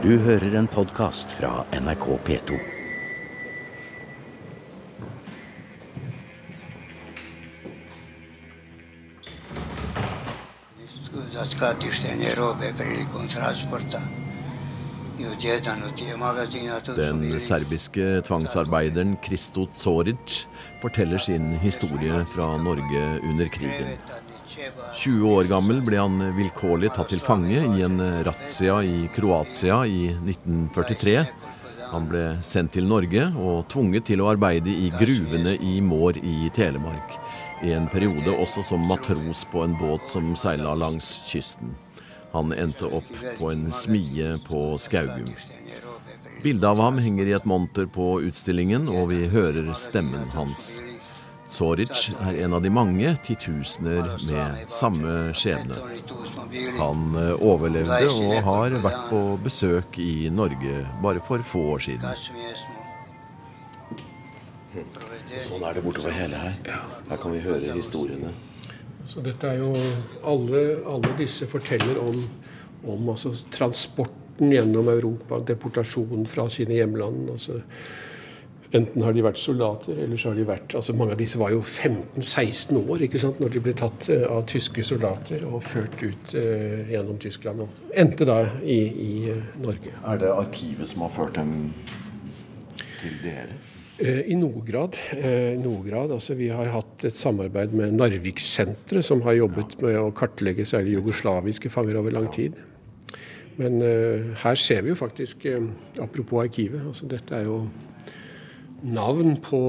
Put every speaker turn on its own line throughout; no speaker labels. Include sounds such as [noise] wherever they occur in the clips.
Du hører en podkast fra NRK P2.
scattistene robe per il contrasporta. Io gettano ti magazzinato
Den serbiske tvangsarbeideren Kristo Zoric forteller sin historie fra Norge under krigen. 20 år gammel ble han vilkårlig tatt til fange i en razzia i Kroatia i 1943. Han ble sendt til Norge og tvunget til å arbeide i gruvene i Mår i Telemark. I en periode også som matros på en båt som seila langs kysten. Han endte opp på en smie på Skaugum. Bildet av ham henger i et monter på utstillingen, og vi hører stemmen hans. Zoric er en av de mange titusener med samme skjebne. Han eh, overlevde og har vært på besøk i Norge bare for få år siden.
Sånn er det bortover hele her. Her kan vi høre historiene.
Så dette er jo Alle, alle disse forteller om, om altså, transporten gjennom Europa, deportasjonen fra sine hjemland. altså Enten har de vært soldater, eller så har de vært altså Mange av disse var jo 15-16 år ikke sant, når de ble tatt uh, av tyske soldater og ført ut uh, gjennom Tyskland. Og endte da i, i uh, Norge.
Er det arkivet som har ført dem til dere?
I noe grad. I noe grad. Altså, vi har hatt et samarbeid med Narvikssenteret, som har jobbet med å kartlegge særlig jugoslaviske fanger over lang tid. Men her ser vi jo faktisk, apropos arkivet, altså dette er jo navn på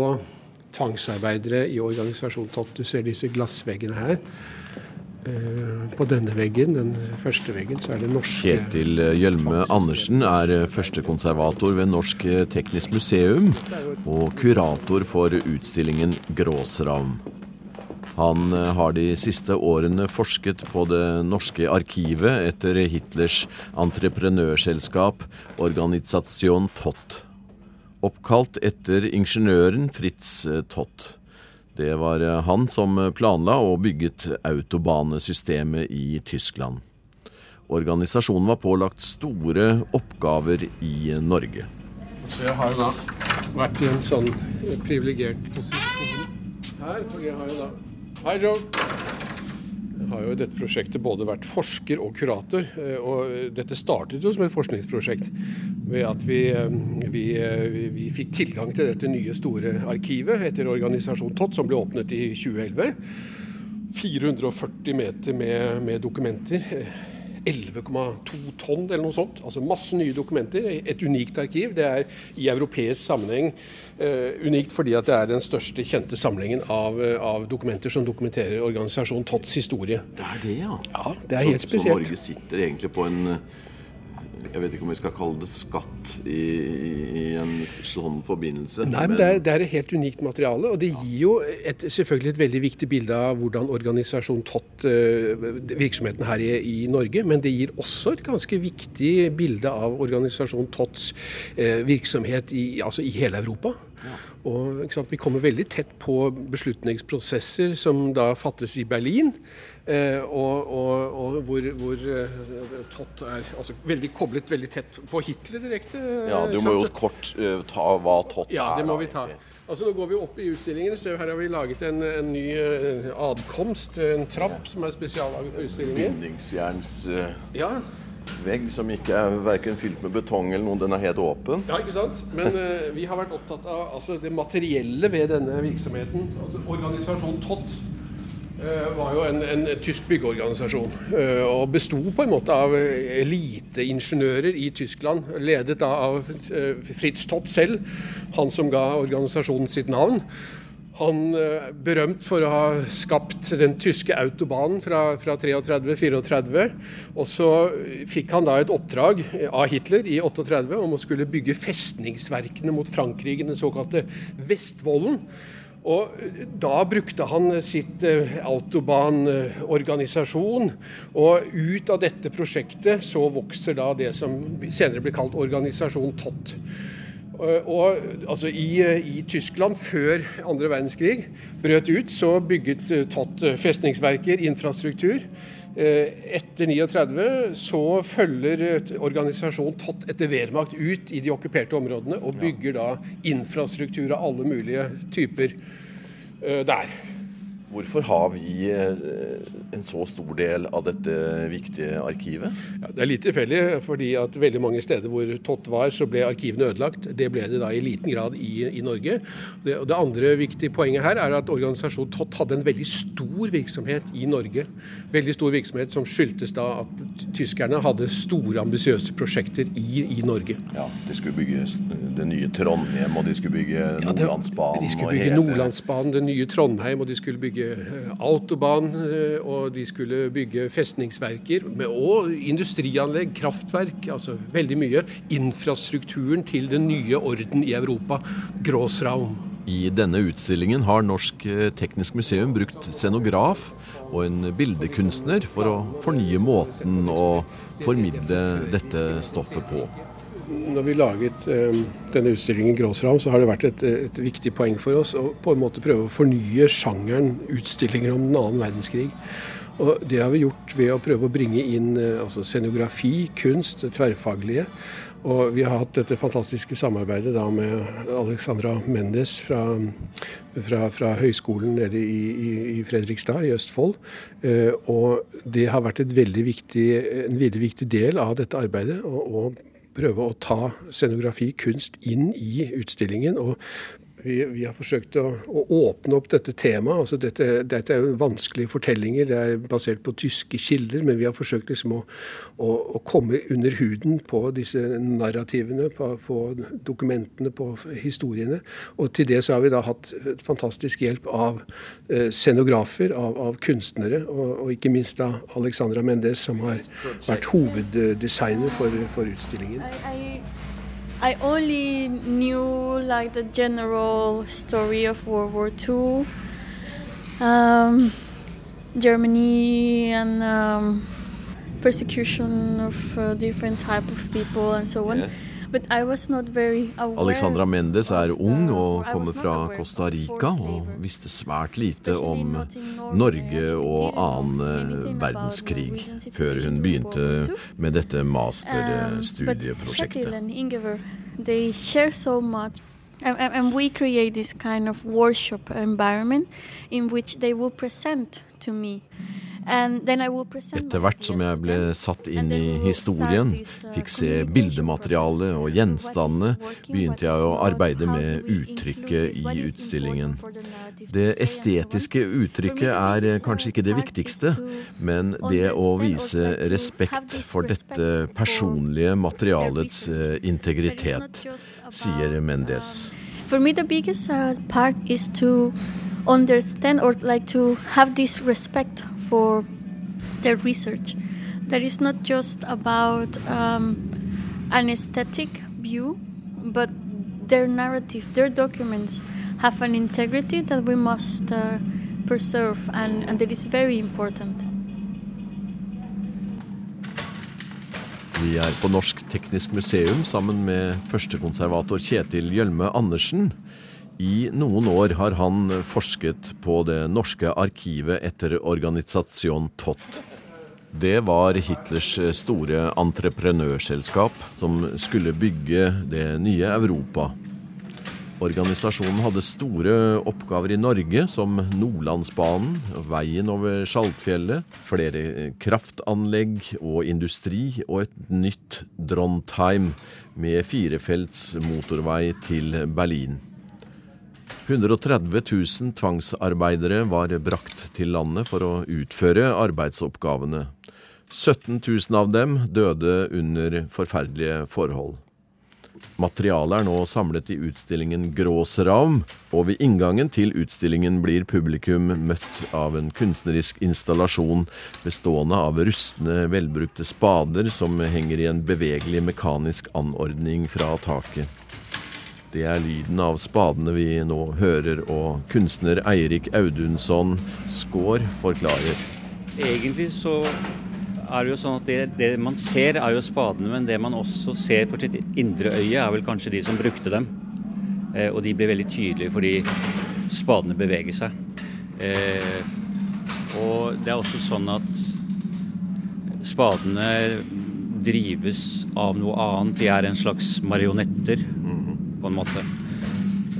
tvangsarbeidere i organisasjonen TOT. Du ser disse glassveggene her. På denne veggen, den første veggen, så er det norske
Kjetil Hjelme Andersen er førstekonservator ved Norsk Teknisk Museum og kurator for utstillingen Gråsravn. Han har de siste årene forsket på det norske arkivet etter Hitlers entreprenørselskap Organisation TOT oppkalt etter ingeniøren Fritz Tott. Det var han som planla og bygget autobanesystemet i Tyskland. Organisasjonen var pålagt store oppgaver i Norge.
Jeg har da vært i en sånn privilegert posisjon her. Jeg har da Hei, Joe. Har jo i dette prosjektet både vært forsker og kurator. Og dette startet jo som et forskningsprosjekt ved at vi, vi, vi fikk tilgang til dette nye, store arkivet etter organisasjon TOT, som ble åpnet i 2011. 440 meter med, med dokumenter. 11,2 tonn eller noe sånt. Altså masse nye dokumenter. Et unikt arkiv. Det er i europeisk sammenheng uh, unikt fordi at det er den største kjente samlingen av, av dokumenter som dokumenterer organisasjonen TOTs historie.
Det er det, ja.
Ja, det er helt
så,
spesielt.
Så Norge sitter egentlig på en jeg vet ikke om vi skal kalle det skatt i, i en sånn forbindelse.
Nei, men det er, det er, et helt unikt materiale. Og det gir jo et, selvfølgelig et veldig viktig bilde av hvordan organisasjonen TOT, virksomheten her i, i, Norge, men det gir også et ganske viktig bilde av organisasjonen TOTs virksomhet i, altså i hele Europa. Ja. sant, Vi kommer veldig tett på beslutningsprosesser som da fattes i Berlin. Eh, og, og, og, hvor, hvor eh, TOT er altså, veldig koblet veldig tett på Hitler direkte.
Ja, Du må jo kort uh, ta hva TOT er.
Ja, det må vi ta. Altså Nå går vi opp i utstillingene. Så her har vi laget en, en ny uh, adkomst, en trapp som er spesiallaget for utstillingen.
Bindingsjerns uh,
ja.
Vegg som ikke er verken fylt med betong eller noe. Den er helt åpen.
Ja, ikke sant? Men uh, vi har vært opptatt av altså, det materielle ved denne virksomheten. Altså Organisasjon TOT var jo en, en tysk byggeorganisasjon. Og besto på en måte av eliteingeniører i Tyskland, ledet av Fritz Tott selv, han som ga organisasjonen sitt navn. Han er berømt for å ha skapt den tyske autobanen fra, fra 33-34. Og så fikk han da et oppdrag av Hitler i 38 om å skulle bygge festningsverkene mot Frankrike, den såkalte Vestvollen. Og da brukte han sitt autobanorganisasjon, og ut av dette prosjektet så vokser da det som senere blir kalt organisasjon TOT. Og altså i, i, Tyskland før andre verdenskrig brøt ut, så bygget Tott festningsverker, infrastruktur. Etter 39 så følger organisasjonen Tott etter Wehrmacht ut i de okkuperte områdene og bygger da infrastruktur av alle mulige typer der.
Hvorfor har vi eh, en så stor del av dette viktige arkivet?
Ja, det er litt tilfeldig, fordi at veldig mange steder hvor Tott var, så ble arkivene ødelagt. Det ble det da i liten grad i, i Norge. Det, det, andre viktige poenget her er at organisasjonen Tott hadde en veldig stor virksomhet i Norge. Veldig stor virksomhet som skyldtes da at tyskerne hadde store, ambisiøse prosjekter i, i, Norge.
Ja, De skulle bygge det nye Trondheim, og de skulle bygge Nordlandsbanen.
Ja, de skulle bygge Nordlandsbanen, det nye Trondheim, og de skulle bygge bygge eh, autobahn, eh, og de skulle bygge festningsverker. Og industrianlegg, kraftverk, altså veldig mye. Infrastrukturen til den nye orden i Europa, Gråsraum.
I denne utstillingen har Norsk eh, Teknisk Museum brukt scenograf og en bildekunstner for å fornye måten å formidle dette stoffet på
når vi laget eh, denne utstillingen Gråsram, så har det vært et, et, viktig poeng for oss å på en måte prøve å fornye sjangeren utstillinger om den annen verdenskrig. Og Det har vi gjort ved å prøve å bringe inn eh, altså scenografi, kunst, det tverrfaglige. Og vi har hatt dette fantastiske samarbeidet da med Alexandra Mendes fra, fra, fra høyskolen nede i, i, i, Fredrikstad i Østfold. Eh, og det har vært veldig viktig, en veldig viktig del av dette arbeidet. Og, og prøve å ta scenografi, kunst, inn i utstillingen. og vi, vi, har forsøkt å, å, åpne opp dette temaet. Altså dette, dette, er jo vanskelige fortellinger, det er basert på tyske kilder. Men vi har forsøkt liksom å, å, å, komme under huden på disse narrativene, på, på, dokumentene, på historiene. Og til det så har vi da hatt fantastisk hjelp av eh, scenografer, av, av kunstnere. Og, og, ikke minst da Alexandra Mendes, som har vært hoveddesigner for, for utstillingen. I, I
I only knew like the general story of World War II, um, Germany, and um, persecution of uh, different type of people and so on. Yes.
Alexandra Mendes er ung og kommer fra Costa Rica og visste svært lite om Norge og annen eh, verdenskrig før hun begynte med dette um, masterstudieprosjektet.
And we create this kind of workshop environment in which they will present to me
etter hvert som jeg ble satt inn i historien, uh, fikk se bildematerialet og gjenstandene, begynte jeg å arbeide med uttrykket i utstillingen. Det estetiske uttrykket er eh, kanskje ikke det viktigste, men det å vise respekt for dette personlige materialets eh, integritet, sier Mendes.
For me, the biggest uh, part is to understand or like to have this respect for their research. That is not just about um, an aesthetic view, but their narrative, their documents have an integrity that we must uh, preserve, and, and that is very important.
Vi er på Norsk Teknisk Museum sammen med førstekonservator Kjetil Gjølme Andersen. I noen år har han forsket på det norske arkivet etter organisasjon Tott. Det var Hitlers store entreprenørselskap som skulle bygge det nye Europa. Organisasjonen hadde store oppgaver i Norge, som Nordlandsbanen, veien over Skjaldfjellet, flere kraftanlegg og industri og et nytt Drontheim med firefelts motorvei til Berlin. 130 000 tvangsarbeidere var brakt til landet for å utføre arbeidsoppgavene. 17 000 av dem døde under forferdelige forhold. Materialet er nå samlet i utstillingen Gråsraum, og ved inngangen til utstillingen blir publikum møtt av en kunstnerisk installasjon bestående av rustne, velbrukte spader som henger i en bevegelig mekanisk anordning fra taket. Det er lyden av spadene vi nå hører, og kunstner Eirik Audunsson Skaar forklarer.
Egentlig så er det jo sånn at det, det, man ser, er jo spadene, men det man også ser for sitt indre øye, er vel kanskje de som brukte dem. Eh, og de blir veldig tydelige fordi spadene beveger seg. Eh, og det er også sånn at spadene drives av noe annet. De er en slags marionetter, på en måte.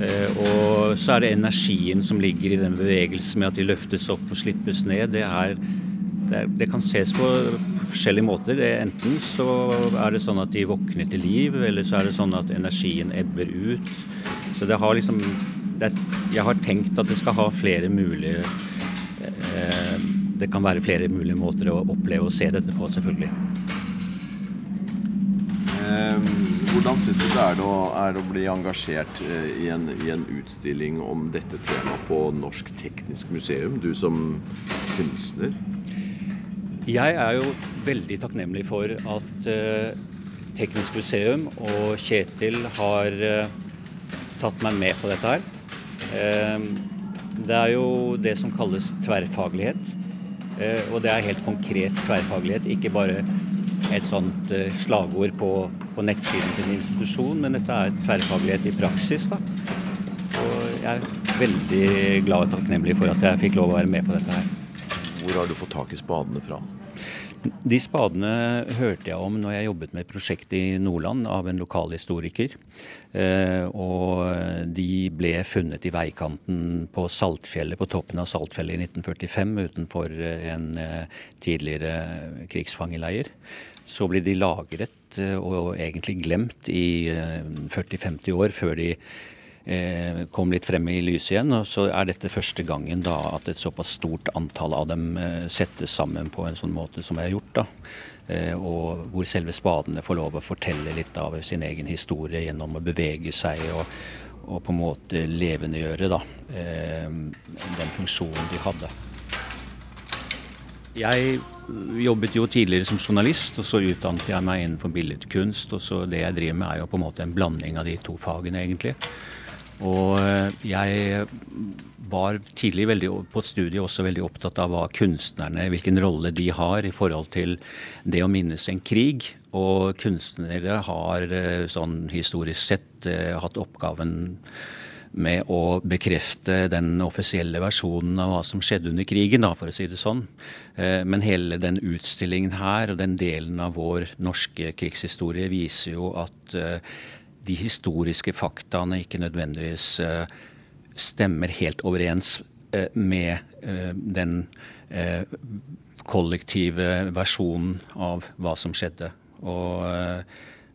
Eh, og så er det energien som ligger i den bevegelsen med at de løftes opp og slippes ned. Det, er, det, er, det kan ses på forskjellige måter. Det, enten så er det sånn at de våkner til liv, eller så er det sånn at energien ebber ut. Så det har liksom det, Jeg har tenkt at det skal ha flere mulige eh, Det kan være flere mulige måter å oppleve og se dette på, selvfølgelig.
Hvordan syns du det er å, er å bli engasjert eh, i en, i en, utstilling om dette temaet på Norsk Teknisk Museum, du som kunstner?
Jeg er jo veldig takknemlig for at eh, Teknisk Museum og Kjetil har eh, tatt meg med på dette her. Eh, det er jo det som kalles tverrfaglighet. og det er helt konkret tverrfaglighet, ikke bare et sånt slagord på på nettsiden til en institusjon, men dette er tverrfaglighet i praksis. da. Og jeg er veldig glad og takknemlig for at jeg fikk lov å være med på dette her.
Hvor har du fått tak i spadene fra?
De spadene hørte jeg om når jeg jobbet med et prosjekt i Nordland av en lokalhistoriker. Eh, og de ble funnet i veikanten på Saltfjellet, på toppen av Saltfjellet i 1945 utenfor en eh, tidligere krigsfangeleir. Så ble de lagret eh, og egentlig glemt i 40-50 eh, år før de eh, kom litt frem i lyset igjen. Og så er dette første gangen da at et såpass stort antall av dem settes sammen på en sånn måte som har gjort. da. Og hvor selve spadene får lov å fortelle litt av sin egen historie gjennom å bevege seg og, og på en måte levendegjøre da, den funksjonen de hadde. Jeg jobbet jo tidligere som journalist, og så utdannet jeg meg innenfor billedkunst. Og så det jeg driver med, er jo på en måte en blanding av de to fagene, egentlig. Og eh, jeg var tidlig veldig, på studiet også veldig opptatt av hva kunstnerne, hvilken rolle de har i forhold til det å minnes en krig. Og kunstnere har eh, sånn historisk sett eh, hatt oppgaven med å bekrefte den offisielle versjonen av hva som skjedde under krigen, da, for å si det sånn. Men hele den utstillingen her og den delen av vår norske krigshistorie viser jo at de historiske faktaene ikke nødvendigvis eh, stemmer helt overens med den kollektive versjonen av hva som skjedde. Og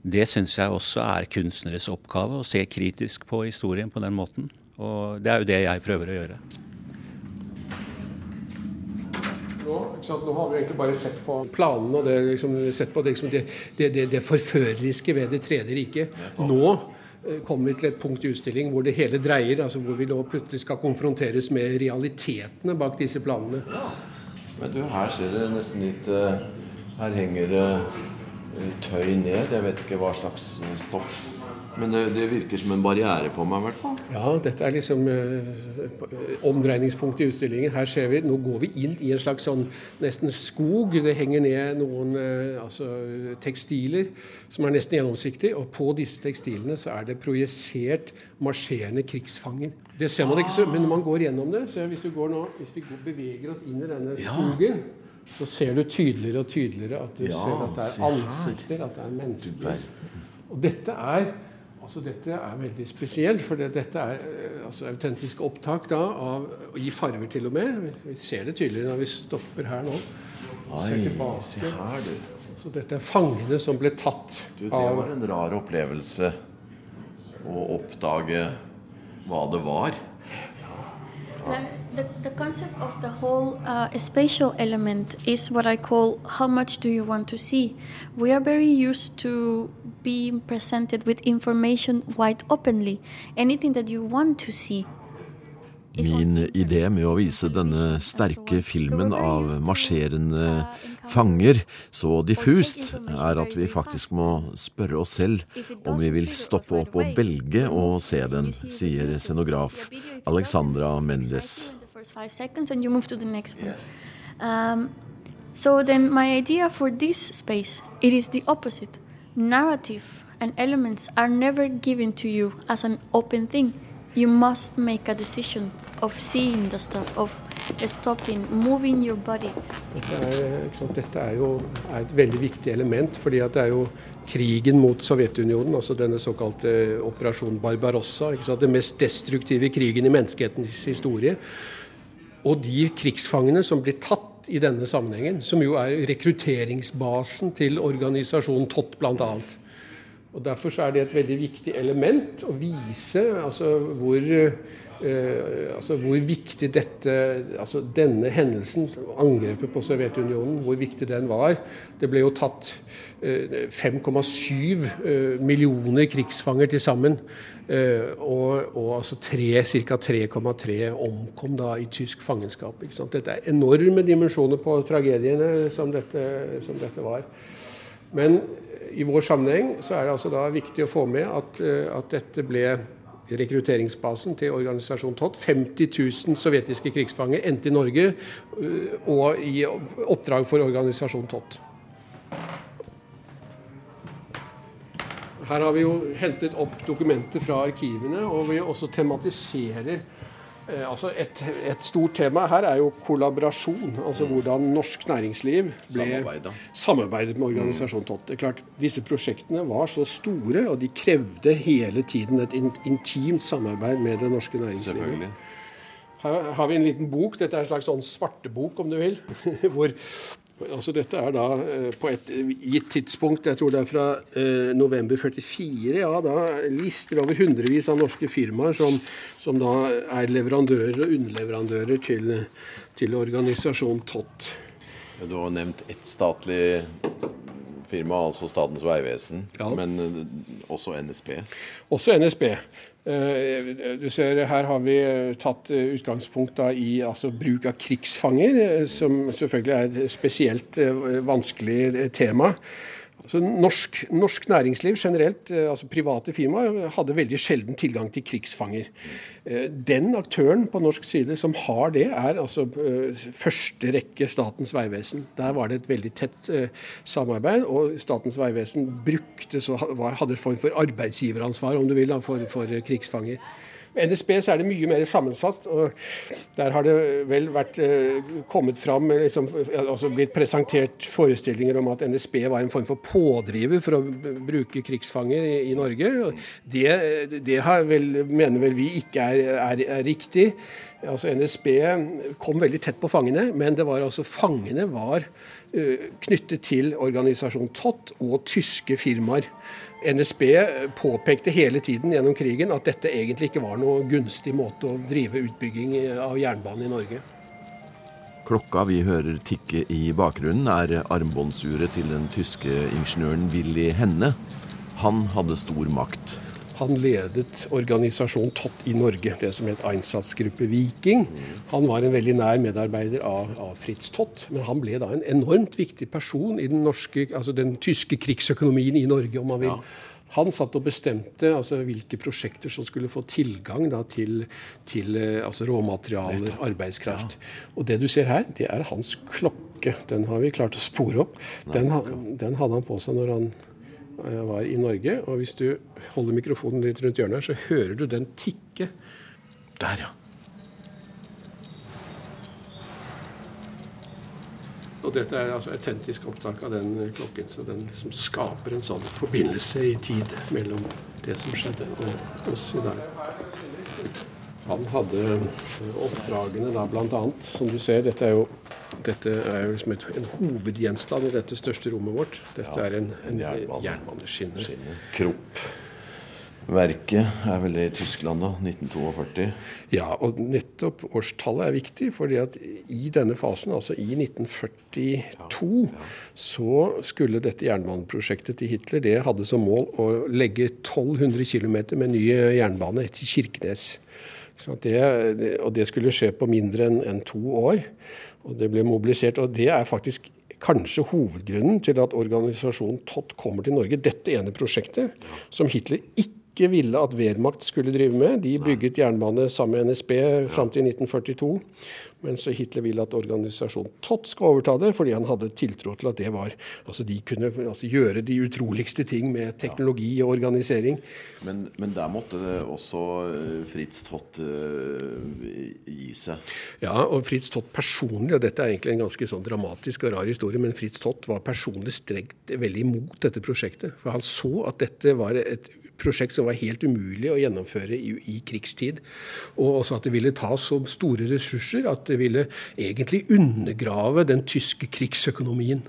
det syns jeg også er kunstneres oppgave, å se kritisk på historien på den måten. Og det er jo det jeg prøver å gjøre.
Nå, nå har vi egentlig bare sett på planene og det, liksom, sett på det, liksom, det, det, det, forføreriske ved Det tredje riket. Nå eh, kommer vi til et punkt i utstillingen hvor det hele dreier, altså hvor vi nå plutselig skal konfronteres med realitetene bak disse planene. Ja.
Men du, her ser det nesten litt uh, Her henger det uh, tøy ned. Jeg vet ikke hva slags eh, stoff. Men det, det, virker som en barriere på meg, i hvert fall.
Ja, dette er liksom eh, omdreiningspunktet i utstillingen. Her ser vi, Nå går vi inn i en slags sånn nesten skog. Det henger ned noen eh, altså, tekstiler som er nesten gjennomsiktige. Og på disse tekstilene så er det projisert marsjerende krigsfanger. Det ser man ikke, så, men når man går gjennom det så Hvis, nå, hvis vi beveger oss inn i denne skogen ja så ser du tydeligere og tydeligere at du ja, ser at det er ansikter, at det er mennesker. Og dette er altså dette er veldig spesielt, for det, dette er eh, altså autentiske opptak da, av, i farger til og med. Vi ser det tydeligere når vi stopper her nå.
Oi, se her, du.
Så dette er fangene som ble tatt
du, det av Det var en rar opplevelse å oppdage hva det var.
Ja the, the concept of the whole uh, spatial element is what I call how much do you want to see. We are very used to being presented with information wide openly. Anything that you want to see
Min idé med å vise denne sterke filmen av marsjerende fanger så diffust, er at vi faktisk må spørre oss selv om vi vil stoppe opp og velge å se den, sier scenograf Alexandra Mendes.
Five seconds and you move to the next one. Um, so then my idea for this space it is the opposite. Narrative and elements are never given to you as an open thing. You must make a decision of seeing the stuff, of stopping moving your body.
Dette er, Dette er jo er et veldig viktig element, fordi det er jo krigen mot Sovjetunionen, altså denne såkalte operasjon Barbarossa, det mest destruktive krigen i menneskehetens historie. Og de krigsfangene som blir tatt i denne sammenhengen, som jo er rekrutteringsbasen til organisasjonen TOT bl.a. Derfor er det et veldig viktig element å vise altså, hvor Uh, altså hvor viktig dette, altså denne hendelsen, angrepet på Sovjetunionen, hvor viktig den var. Det ble jo tatt uh, 5,7 uh, millioner krigsfanger til sammen. og, og altså ca. 3,3 omkom da i tysk fangenskap. Dette er enorme dimensjoner på tragediene som dette, som dette var. Men i vår sammenheng så er det altså da viktig å få med at, at dette ble rekrutteringsbasen til organisasjonen TOT. 50 000 sovjetiske krigsfanger endte i Norge øh, og i oppdrag for organisasjonen TOT. Her har vi jo hentet opp dokumenter fra arkivene, og vi også tematiserer Eh, altså et, et, stort tema her er jo kollaborasjon. Altså hvordan norsk næringsliv ble samarbeidet med organisasjonen TOT. Det er klart, Disse prosjektene var så store, og de krevde hele tiden et intimt samarbeid med det norske næringslivet. Her har vi en liten bok. Dette er en slags sånn svartebok, om du vil. [laughs] hvor Altså Dette er da eh, på et gitt tidspunkt, jeg tror det er fra eh, november 44, ja, da lister over hundrevis av norske firmaer som, som da er leverandører og underleverandører til, til organisasjonen TOT.
Du har nevnt ett statlig firma, altså Statens vegvesen, ja. men eh, også NSB?
Også NSB. Eh, du ser Her har vi eh, tatt eh, utgangspunkt i altså, bruk av krigsfanger, som selvfølgelig er et spesielt vanskelig tema. Altså norsk, norsk, næringsliv generelt, eh, altså private firmaer, hadde veldig sjelden tilgang til krigsfanger. Eh, den aktøren på norsk side som har det, er altså eh, første rekke Statens vegvesen. Der var det et veldig tett samarbeid, og Statens vegvesen brukte, så hadde en form for arbeidsgiveransvar om du vil, for, for krigsfanger. Med NSB så er det mye mer sammensatt. og Der har det vel vært eh, kommet fram, liksom, altså blitt presentert forestillinger om at NSB var en form for pådriver for å bruke krigsfanger i, i Norge. Det, det vel, mener vel vi ikke er, er, er riktig. Altså NSB kom veldig tett på fangene, men det var altså fangene var uh, knyttet til organisasjon TOT og tyske firmaer. NSB påpekte hele tiden gjennom krigen at dette egentlig ikke var noe gunstig måte å drive utbygging av jernbane i Norge.
Klokka vi hører tikke i bakgrunnen, er armbåndsuret til den tyske ingeniøren Willy Henne. Han hadde stor makt.
Han ledet organisasjonen TOT i Norge, det som het Einsatzgruppe Viking. Han var en veldig nær medarbeider av, av Fritz Tott, men han ble da en enormt viktig person i den, norske, altså den tyske krigsøkonomien i Norge, om man vil. Ja. Han satt og bestemte altså, hvilke prosjekter som skulle få tilgang da, til, til eh, altså, råmaterialer, arbeidskraft. Ja. Og det du ser her, det er hans klokke. Den har vi klart å spore opp. Den, den hadde han på seg når han var i Norge. Og hvis du holder mikrofonen litt rundt hjørnet, her, så hører du den tikke. Der, ja. Og dette er altså autentisk opptak av den klokken, så den liksom skaper en sånn forbindelse i tid mellom det som skjedde, og oss i dag. Han hadde oppdragene da bl.a. Som du ser, dette er jo dette er jo liksom et, en hovedgjenstand i dette største rommet vårt. Dette ja, er en, en jernbaneskinne.
Kropp. Verket er vel det i Tyskland, da? 1942?
Ja, og nettopp årstallet er viktig. fordi at i denne fasen, altså i 1942, ja, ja. så skulle dette jernbaneprosjektet til Hitler det hadde som mål å legge 1200 km med ny jernbane til Kirkenes. Det, og det skulle skje på mindre enn en to år. Og det ble mobilisert. Og det er faktisk kanskje hovedgrunnen til at organisasjonen TOT kommer til Norge. Dette ene prosjektet, som Hitler ikke ville at Wehrmacht skulle drive med. De bygget jernbane sammen med NSB fram til 1942. Men så Hitler ville at organisasjonen Tott skal overta det, fordi han hadde tiltro til at det var Altså de kunne altså, gjøre de utroligste ting med teknologi og organisering.
Men, men der måtte det også eh, Fritz Tott uh, gi seg?
Ja, og Fritz Tott personlig, og dette er egentlig en ganske sånn dramatisk og rar historie, men Fritz Tott var personlig strengt veldig imot dette prosjektet. For han så at dette var et prosjekt som var helt umulig å gjennomføre i, i, krigstid. Og også at det ville ta så store ressurser at det ville egentlig undergrave den tyske krigsøkonomien.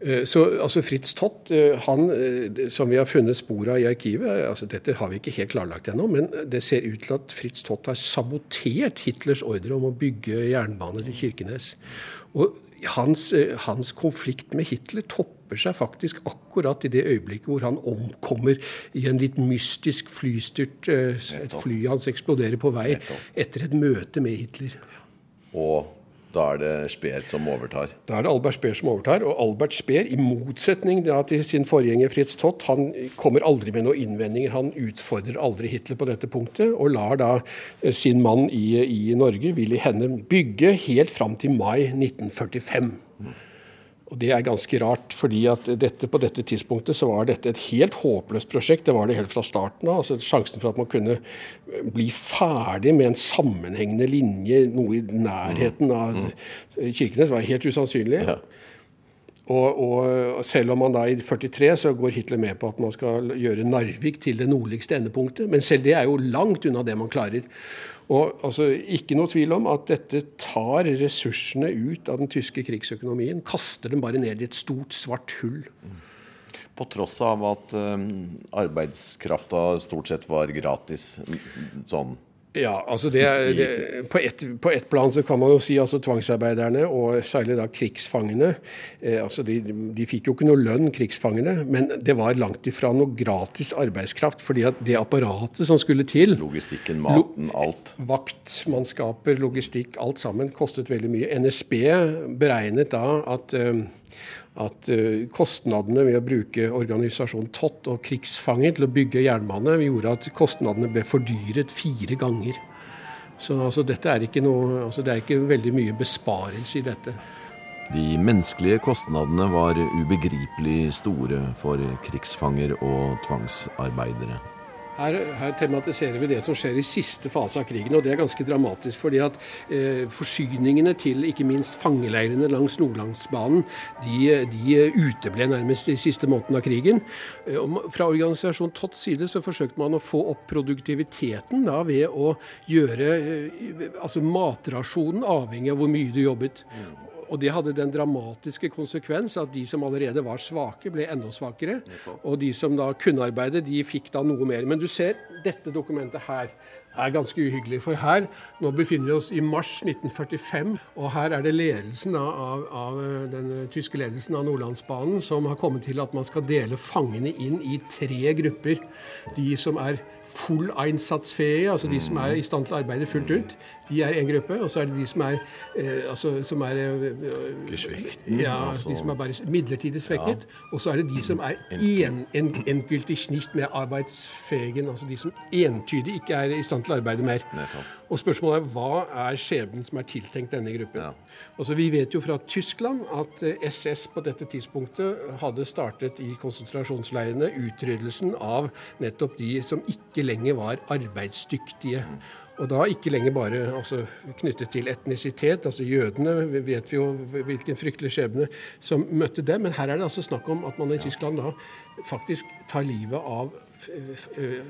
Eh, så altså Fritz Tott, eh, han, eh, som vi har funnet spor av i arkivet altså Dette har vi ikke helt klarlagt ennå, men det ser ut til at Fritz Tott har sabotert Hitlers ordre om å bygge jernbane til Kirkenes. Og hans, hans konflikt med Hitler topper seg faktisk akkurat i det øyeblikket hvor han omkommer i en litt mystisk flystyrt Et fly hans eksploderer på vei etter et møte med Hitler.
Og da er det Speer som overtar?
Da er det Albert Speer som overtar. Og Albert Speer, i motsetning til sin forgjenger Fritz Tott, han kommer aldri med noen innvendinger. Han utfordrer aldri Hitler på dette punktet, og lar da eh, sin mann i, i Norge, Willy Henne, bygge helt fram til mai 1945. Og Det er ganske rart, fordi at dette, på dette tidspunktet så var dette et helt håpløst prosjekt. Det var det helt fra starten av. altså Sjansen for at man kunne bli ferdig med en sammenhengende linje, noe i nærheten av mm. Kirkenes, var helt usannsynlig. Ja. Og, og, selv om man da i 43 så går Hitler med på at man skal gjøre Narvik til det nordligste endepunktet. Men selv det er jo langt unna det man klarer. Og altså, Ikke noe tvil om at dette tar ressursene ut av den tyske krigsøkonomien. Kaster dem bare ned i et stort, svart hull.
På tross av at um, arbeidskrafta stort sett var gratis sånn
ja, altså det, det, på, ett et plan så kan man jo si altså tvangsarbeiderne, og særlig da krigsfangene eh, altså de, de, fikk jo ikke noe lønn, krigsfangene, men det var langt ifra noe gratis arbeidskraft. fordi at det apparatet som skulle til
Logistikken, maten, alt.
Vaktmannskaper, logistikk, alt sammen kostet veldig mye. NSB beregnet da at eh, at uh, kostnadene ved å bruke organisasjonen TOT og krigsfanger til å bygge jernbane gjorde at kostnadene ble fordyret fire ganger. Så altså, dette er ikke noe, altså, det er ikke veldig mye besparelse i dette.
De menneskelige kostnadene var ubegripelig store for krigsfanger og tvangsarbeidere.
Her, her, tematiserer vi det som skjer i siste fase av krigen, og det er ganske dramatisk. fordi at eh, forsyningene til ikke minst fangeleirene langs Nordlandsbanen de, de uteble nærmest i siste måneden av krigen. Eh, fra organisasjonen Tots side så forsøkte man å få opp produktiviteten da, ved å gjøre eh, altså matrasjonen avhengig av hvor mye du jobbet. Og det hadde den dramatiske konsekvens at de som allerede var svake, ble enda svakere. Og de som da kunne arbeide, de fikk da noe mer. Men du ser dette dokumentet her er ganske uhyggelig. For her, nå befinner vi oss i mars 1945, og her er det ledelsen av, av, den tyske ledelsen av Nordlandsbanen som har kommet til at man skal dele fangene inn i tre grupper. De som er full einsatzfähige, altså de som er i stand til å arbeide fullt ut, de er én gruppe. Og så er det de som er, eh, altså, som er
eh,
ja, de som er bare midlertidig svekket. Og så er det de som er en, en, nicht med arbeidsfegen, altså de som entydig ikke er i stand til å arbeide mer. Og spørsmålet er hva er skjebnen som er tiltenkt denne gruppen. Altså, vi vet jo fra Tyskland at SS eh, på dette tidspunktet hadde startet i konsentrasjonsleirene utryddelsen av nettopp de som ikke lenger var arbeidsdyktige. Og da ikke lenger bare altså, knyttet til etnisitet. altså Jødene vet vi jo hvilken fryktelig skjebne som møtte dem. Men her er det altså snakk om at man i Tyskland da faktisk tar livet av øh,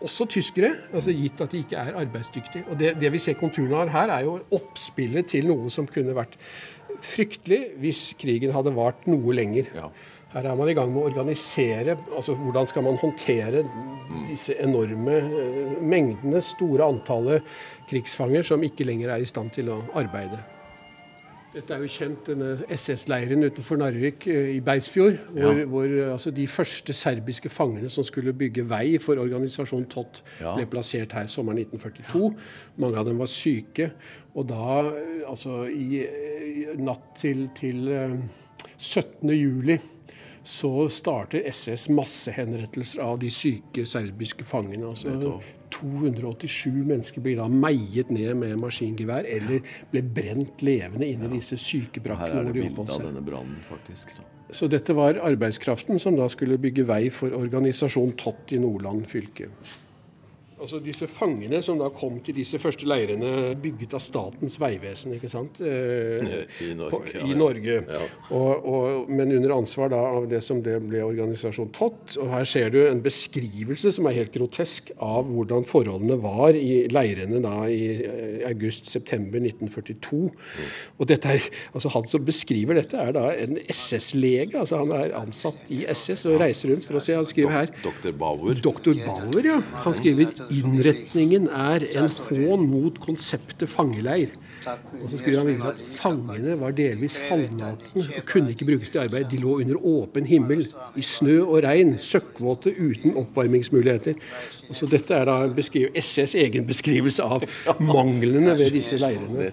også tyskere, altså gitt at de ikke er arbeidsdyktige. Og det, det vi ser konturene av her, er jo oppspillet til noe som kunne vært fryktelig hvis krigen hadde vart noe lenger. Ja. Her er man i gang med å organisere altså hvordan skal man håndtere disse enorme eh, mengdene, store antallet krigsfanger som ikke lenger er i stand til å arbeide. Dette er jo kjent, denne SS-leiren utenfor Narvik eh, i Beisfjord. Hvor, ja. hvor altså, de første serbiske fangene som skulle bygge vei for organisasjonen TOT, ja. ble plassert her sommeren 1942. Mange av dem var syke. Og da, eh, altså i, natt til, til 17. juli så starter SS massehenrettelser av de syke serbiske fangene. altså 287 mennesker blir da meiet ned med maskingevær eller ble brent levende inn i disse sykebrakkene.
Her er det bilde av denne brannen, faktisk. Da.
Så dette var arbeidskraften som da skulle bygge vei for organisasjon Tott i Nordland fylke. Altså Disse fangene som da kom til disse første leirene, bygget av Statens vegvesen, ikke sant?
Eh, I Norge.
På, i Norge. Ja. Og, og, men under ansvar da av det som det ble organisasjon Tott. Og her ser du en beskrivelse som er helt grotesk av hvordan forholdene var i leirene da i eh, august-september 1942. Mm. Og dette er, altså han som beskriver dette, er da en SS-lege. altså Han er ansatt i SS og reiser rundt for å se. Han skriver her
Dr. Bauer.
Dr. Bauer, ja. Han skriver Innretningen er en hån mot konseptet fangeleir. Og så skriver han videre at fangene var delvis halvnakne og kunne ikke brukes til arbeid. De lå under åpen himmel, i snø og regn, søkkvåte uten oppvarmingsmuligheter. Og så Dette er da SS' egen beskrivelse av manglene ved disse leirene.